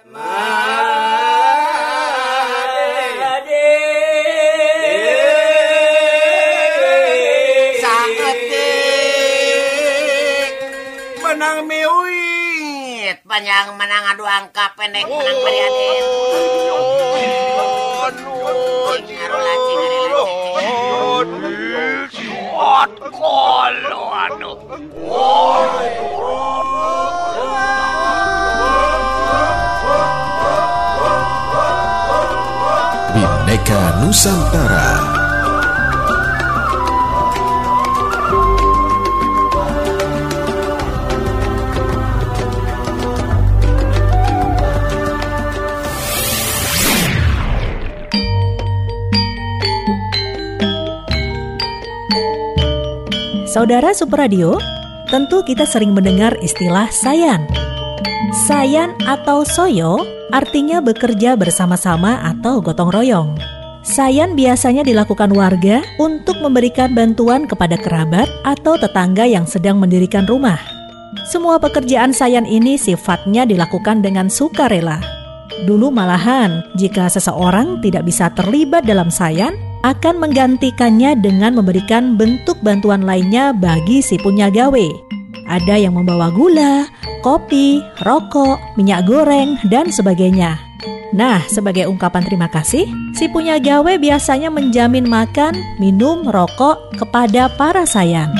menang miwit. Panjang menang adu angka pendek menang bariaden. Bineka Nusantara Saudara Super Radio, tentu kita sering mendengar istilah sayan. Sayan atau soyo artinya bekerja bersama-sama atau gotong royong. Sayan biasanya dilakukan warga untuk memberikan bantuan kepada kerabat atau tetangga yang sedang mendirikan rumah. Semua pekerjaan sayan ini sifatnya dilakukan dengan sukarela. Dulu malahan, jika seseorang tidak bisa terlibat dalam sayan, akan menggantikannya dengan memberikan bentuk bantuan lainnya bagi si punya gawe. Ada yang membawa gula, kopi, rokok, minyak goreng, dan sebagainya. Nah, sebagai ungkapan terima kasih, si punya gawe biasanya menjamin makan, minum, rokok kepada para sayan.